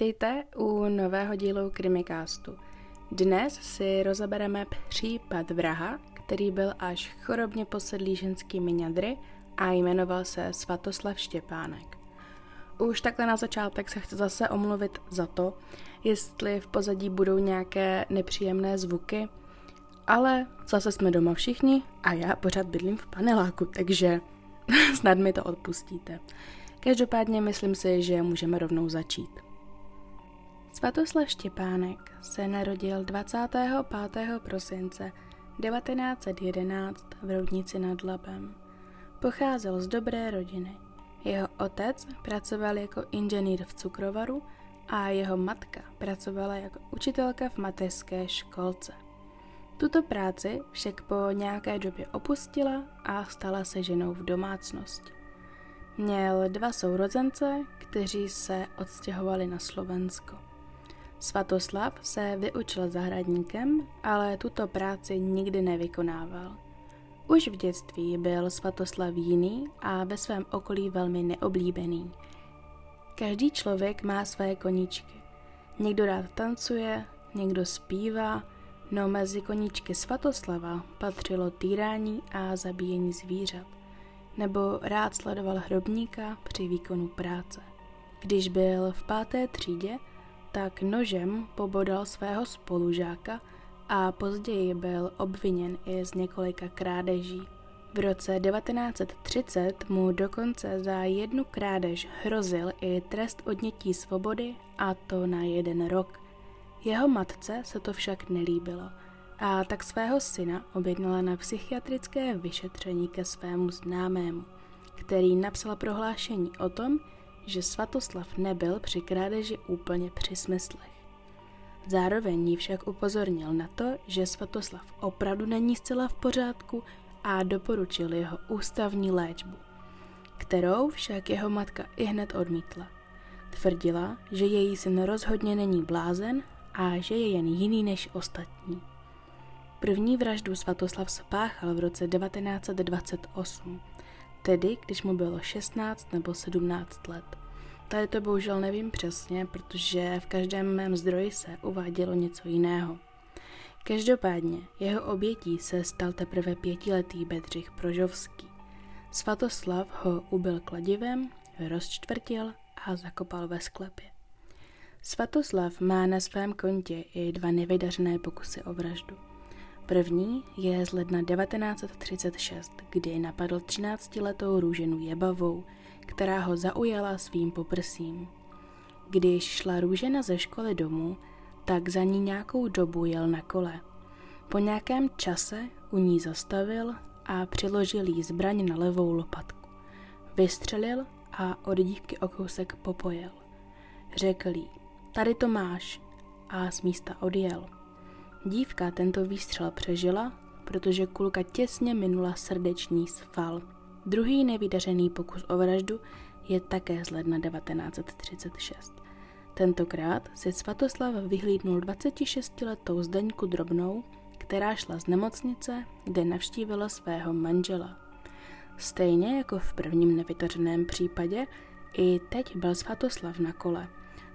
Vítejte u nového dílu Krimikástu. Dnes si rozebereme případ vraha, který byl až chorobně posedlý ženskými ňadry a jmenoval se Svatoslav Štěpánek. Už takhle na začátek se chci zase omluvit za to, jestli v pozadí budou nějaké nepříjemné zvuky, ale zase jsme doma všichni a já pořád bydlím v paneláku, takže snad mi to odpustíte. Každopádně myslím si, že můžeme rovnou začít. Svatoslav Štěpánek se narodil 25. prosince 1911 v Roudnici nad Labem. Pocházel z dobré rodiny. Jeho otec pracoval jako inženýr v cukrovaru a jeho matka pracovala jako učitelka v mateřské školce. Tuto práci však po nějaké době opustila a stala se ženou v domácnosti. Měl dva sourozence, kteří se odstěhovali na Slovensko. Svatoslav se vyučil zahradníkem, ale tuto práci nikdy nevykonával. Už v dětství byl Svatoslav jiný a ve svém okolí velmi neoblíbený. Každý člověk má své koníčky. Někdo rád tancuje, někdo zpívá, no mezi koníčky Svatoslava patřilo týrání a zabíjení zvířat, nebo rád sledoval hrobníka při výkonu práce. Když byl v páté třídě, tak nožem pobodal svého spolužáka a později byl obviněn i z několika krádeží. V roce 1930 mu dokonce za jednu krádež hrozil i trest odnětí svobody a to na jeden rok. Jeho matce se to však nelíbilo a tak svého syna objednala na psychiatrické vyšetření ke svému známému, který napsal prohlášení o tom, že Svatoslav nebyl při krádeži úplně při smyslech. Zároveň jí však upozornil na to, že Svatoslav opravdu není zcela v pořádku a doporučil jeho ústavní léčbu, kterou však jeho matka i hned odmítla. Tvrdila, že její syn rozhodně není blázen a že je jen jiný než ostatní. První vraždu Svatoslav spáchal v roce 1928, tedy když mu bylo 16 nebo 17 let. Tady to bohužel nevím přesně, protože v každém mém zdroji se uvádělo něco jiného. Každopádně jeho obětí se stal teprve pětiletý Bedřich Prožovský. Svatoslav ho ubil kladivem, rozčtvrtil a zakopal ve sklepě. Svatoslav má na svém kontě i dva nevydařené pokusy o vraždu. První je z ledna 1936, kdy napadl 13-letou růženu Jebavou, která ho zaujala svým poprsím. Když šla růžena ze školy domů, tak za ní nějakou dobu jel na kole. Po nějakém čase u ní zastavil a přiložil jí zbraň na levou lopatku. Vystřelil a od dívky o kousek popojel. Řekl jí, tady to máš a z místa odjel. Dívka tento výstřel přežila, protože kulka těsně minula srdeční sval. Druhý nevydařený pokus o vraždu je také z ledna 1936. Tentokrát si Svatoslav vyhlídnul 26-letou Zdeňku Drobnou, která šla z nemocnice, kde navštívila svého manžela. Stejně jako v prvním nevytařeném případě, i teď byl Svatoslav na kole,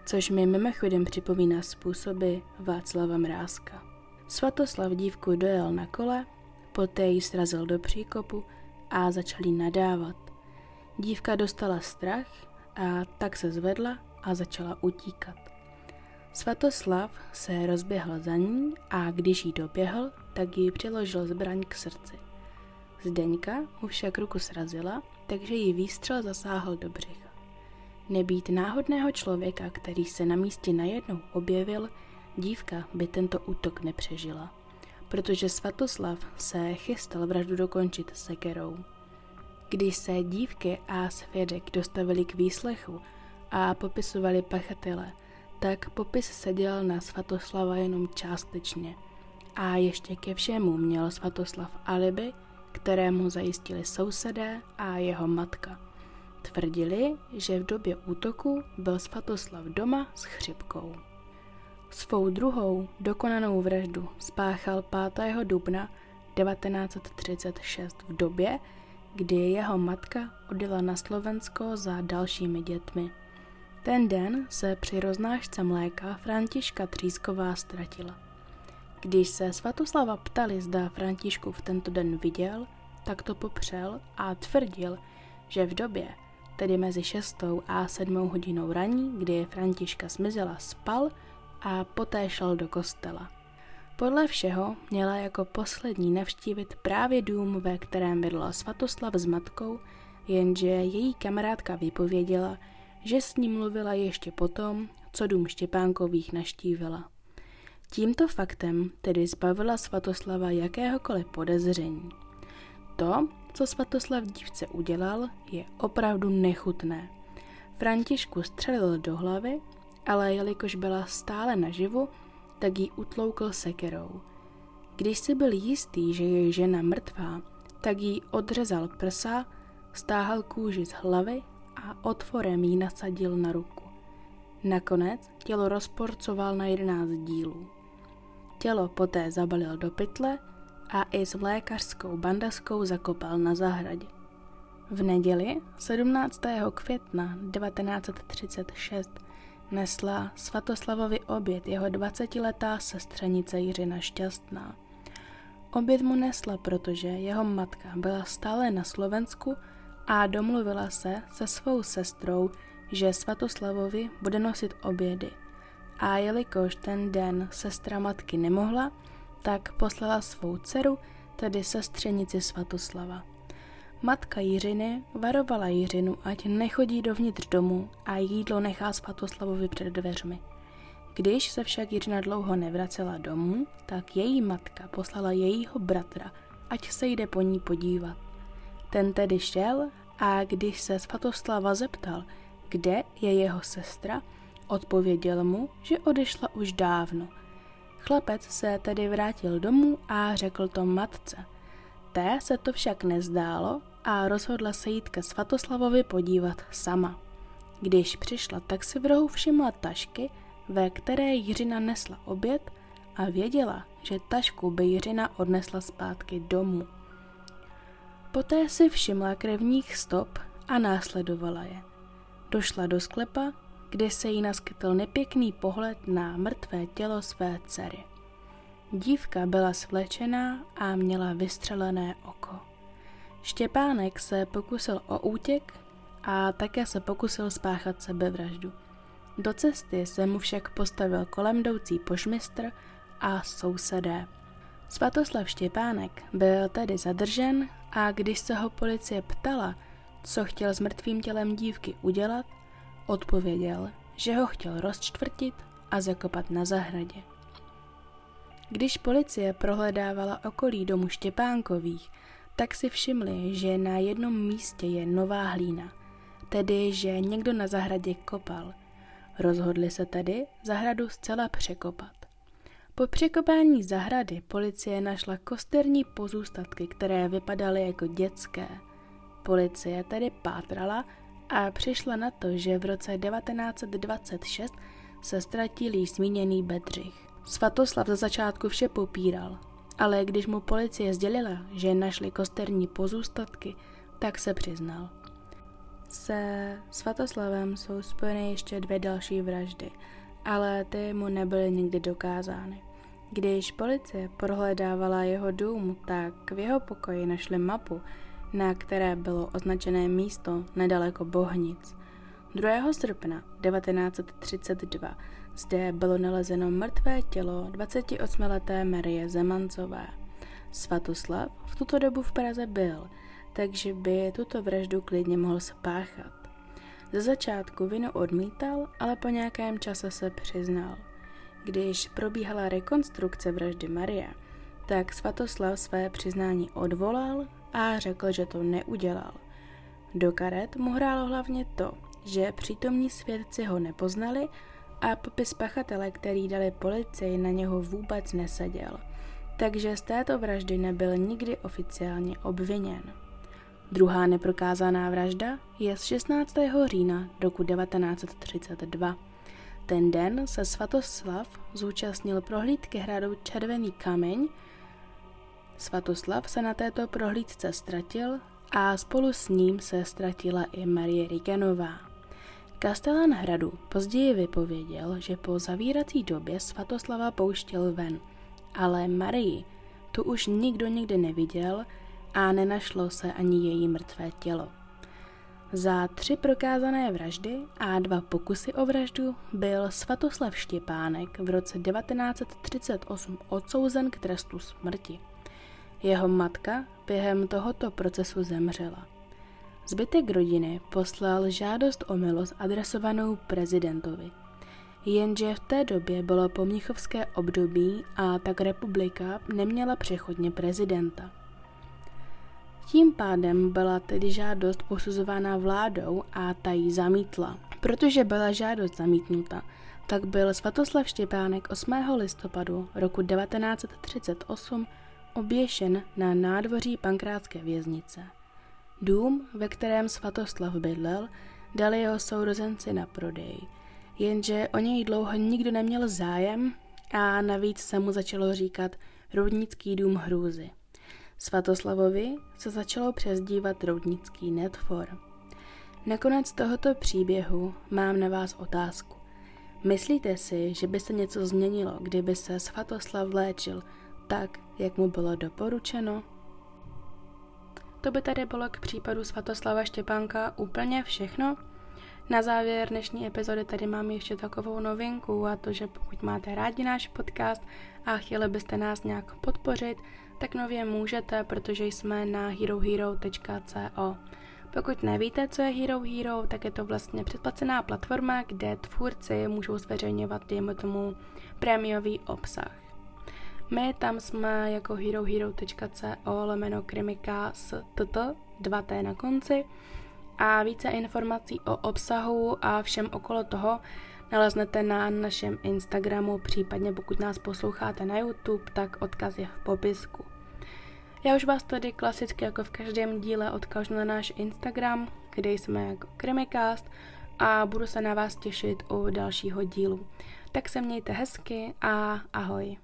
což mi mimochodem připomíná způsoby Václava Mrázka. Svatoslav dívku dojel na kole, poté ji srazil do příkopu a začal jí nadávat. Dívka dostala strach a tak se zvedla a začala utíkat. Svatoslav se rozběhl za ní a když jí doběhl, tak jí přiložil zbraň k srdci. Zdeňka mu však ruku srazila, takže jí výstřel zasáhl do břicha. Nebýt náhodného člověka, který se na místě najednou objevil, dívka by tento útok nepřežila, protože Svatoslav se chystal vraždu dokončit sekerou. Když se dívky a svědek dostavili k výslechu a popisovali pachatele, tak popis seděl na Svatoslava jenom částečně. A ještě ke všemu měl Svatoslav alibi, kterému zajistili sousedé a jeho matka. Tvrdili, že v době útoku byl Svatoslav doma s chřipkou. Svou druhou dokonanou vraždu spáchal 5. dubna 1936 v době, kdy jeho matka odjela na Slovensko za dalšími dětmi. Ten den se při roznášce mléka Františka Třísková ztratila. Když se Svatoslava ptali, zda Františku v tento den viděl, tak to popřel a tvrdil, že v době, tedy mezi 6 a 7 hodinou raní, kdy Františka zmizela, spal a poté šel do kostela. Podle všeho měla jako poslední navštívit právě dům, ve kterém bydla Svatoslav s matkou, jenže její kamarádka vypověděla, že s ním mluvila ještě potom, co dům Štěpánkových naštívila. Tímto faktem tedy zbavila Svatoslava jakéhokoliv podezření. To, co Svatoslav dívce udělal, je opravdu nechutné. Františku střelil do hlavy, ale jelikož byla stále naživu, tak ji utloukl sekerou. Když si byl jistý, že je žena mrtvá, tak jí odřezal prsa, stáhal kůži z hlavy a otvorem jí nasadil na ruku. Nakonec tělo rozporcoval na 11 dílů. Tělo poté zabalil do pytle a i s mlékařskou bandaskou zakopal na zahradě. V neděli 17. května 1936 nesla Svatoslavovi oběd jeho 20-letá sestřenice Jiřina Šťastná. Oběd mu nesla, protože jeho matka byla stále na Slovensku a domluvila se se svou sestrou, že Svatoslavovi bude nosit obědy. A jelikož ten den sestra matky nemohla, tak poslala svou dceru, tedy sestřenici Svatoslava. Matka Jiřiny varovala Jiřinu, ať nechodí dovnitř domu a jídlo nechá Svatoslavovi před dveřmi. Když se však Jiřina dlouho nevracela domů, tak její matka poslala jejího bratra, ať se jde po ní podívat. Ten tedy šel a když se Svatoslava zeptal, kde je jeho sestra, odpověděl mu, že odešla už dávno. Chlapec se tedy vrátil domů a řekl to matce. Té se to však nezdálo a rozhodla se jít ke Svatoslavovi podívat sama. Když přišla, tak si v rohu všimla tašky, ve které Jiřina nesla oběd a věděla, že tašku by Jiřina odnesla zpátky domů. Poté si všimla krevních stop a následovala je. Došla do sklepa, kde se jí naskytl nepěkný pohled na mrtvé tělo své dcery. Dívka byla svlečená a měla vystřelené oko. Štěpánek se pokusil o útěk a také se pokusil spáchat sebevraždu. Do cesty se mu však postavil kolem jdoucí pošmistr a sousedé. Svatoslav Štěpánek byl tedy zadržen a když se ho policie ptala, co chtěl s mrtvým tělem dívky udělat, odpověděl, že ho chtěl rozčtvrtit a zakopat na zahradě. Když policie prohledávala okolí domu Štěpánkových, tak si všimli, že na jednom místě je nová hlína, tedy že někdo na zahradě kopal. Rozhodli se tedy zahradu zcela překopat. Po překopání zahrady policie našla kosterní pozůstatky, které vypadaly jako dětské. Policie tedy pátrala a přišla na to, že v roce 1926 se ztratil jí zmíněný Bedřich. Svatoslav za začátku vše popíral, ale když mu policie sdělila, že našli kosterní pozůstatky, tak se přiznal. Se Svatoslavem jsou spojeny ještě dvě další vraždy, ale ty mu nebyly nikdy dokázány. Když policie prohledávala jeho dům, tak v jeho pokoji našli mapu, na které bylo označené místo nedaleko Bohnic. 2. srpna 1932 zde bylo nalezeno mrtvé tělo 28-leté Marie Zemancové. Svatoslav v tuto dobu v Praze byl, takže by tuto vraždu klidně mohl spáchat. Ze začátku vinu odmítal, ale po nějakém čase se přiznal. Když probíhala rekonstrukce vraždy Marie, tak Svatoslav své přiznání odvolal a řekl, že to neudělal. Do karet mu hrálo hlavně to, že přítomní svědci ho nepoznali a popis pachatele, který dali policii, na něho vůbec neseděl. Takže z této vraždy nebyl nikdy oficiálně obviněn. Druhá neprokázaná vražda je z 16. října roku 1932. Ten den se Svatoslav zúčastnil prohlídky hradu Červený kameň. Svatoslav se na této prohlídce ztratil a spolu s ním se ztratila i Marie Rigenová. Kastelán hradu později vypověděl, že po zavírací době Svatoslava pouštěl ven, ale Marii tu už nikdo nikdy neviděl a nenašlo se ani její mrtvé tělo. Za tři prokázané vraždy a dva pokusy o vraždu byl Svatoslav Štěpánek v roce 1938 odsouzen k trestu smrti. Jeho matka během tohoto procesu zemřela. Zbytek rodiny poslal žádost o milost adresovanou prezidentovi. Jenže v té době bylo pomnichovské období a tak republika neměla přechodně prezidenta. Tím pádem byla tedy žádost posuzována vládou a ta ji zamítla. Protože byla žádost zamítnuta, tak byl Svatoslav Štěpánek 8. listopadu roku 1938 oběšen na nádvoří Pankrátské věznice. Dům, ve kterém Svatoslav bydlel, dali jeho sourozenci na prodej, jenže o něj dlouho nikdo neměl zájem a navíc se mu začalo říkat Roudnický dům hrůzy. Svatoslavovi se začalo přezdívat Roudnický netfor. Nakonec tohoto příběhu mám na vás otázku. Myslíte si, že by se něco změnilo, kdyby se Svatoslav léčil tak, jak mu bylo doporučeno? To by tady bylo k případu Svatoslava Štěpánka úplně všechno. Na závěr dnešní epizody tady mám ještě takovou novinku a to, že pokud máte rádi náš podcast a chtěli byste nás nějak podpořit, tak nově můžete, protože jsme na herohero.co. Pokud nevíte, co je Hero Hero, tak je to vlastně předplacená platforma, kde tvůrci můžou zveřejňovat, dejme tomu, prémiový obsah. My tam jsme jako herohero.co lomeno krimika s tt, 2t na konci a více informací o obsahu a všem okolo toho naleznete na našem Instagramu, případně pokud nás posloucháte na YouTube, tak odkaz je v popisku. Já už vás tady klasicky jako v každém díle odkážu na náš Instagram, kde jsme jako Krimikast a budu se na vás těšit u dalšího dílu. Tak se mějte hezky a ahoj.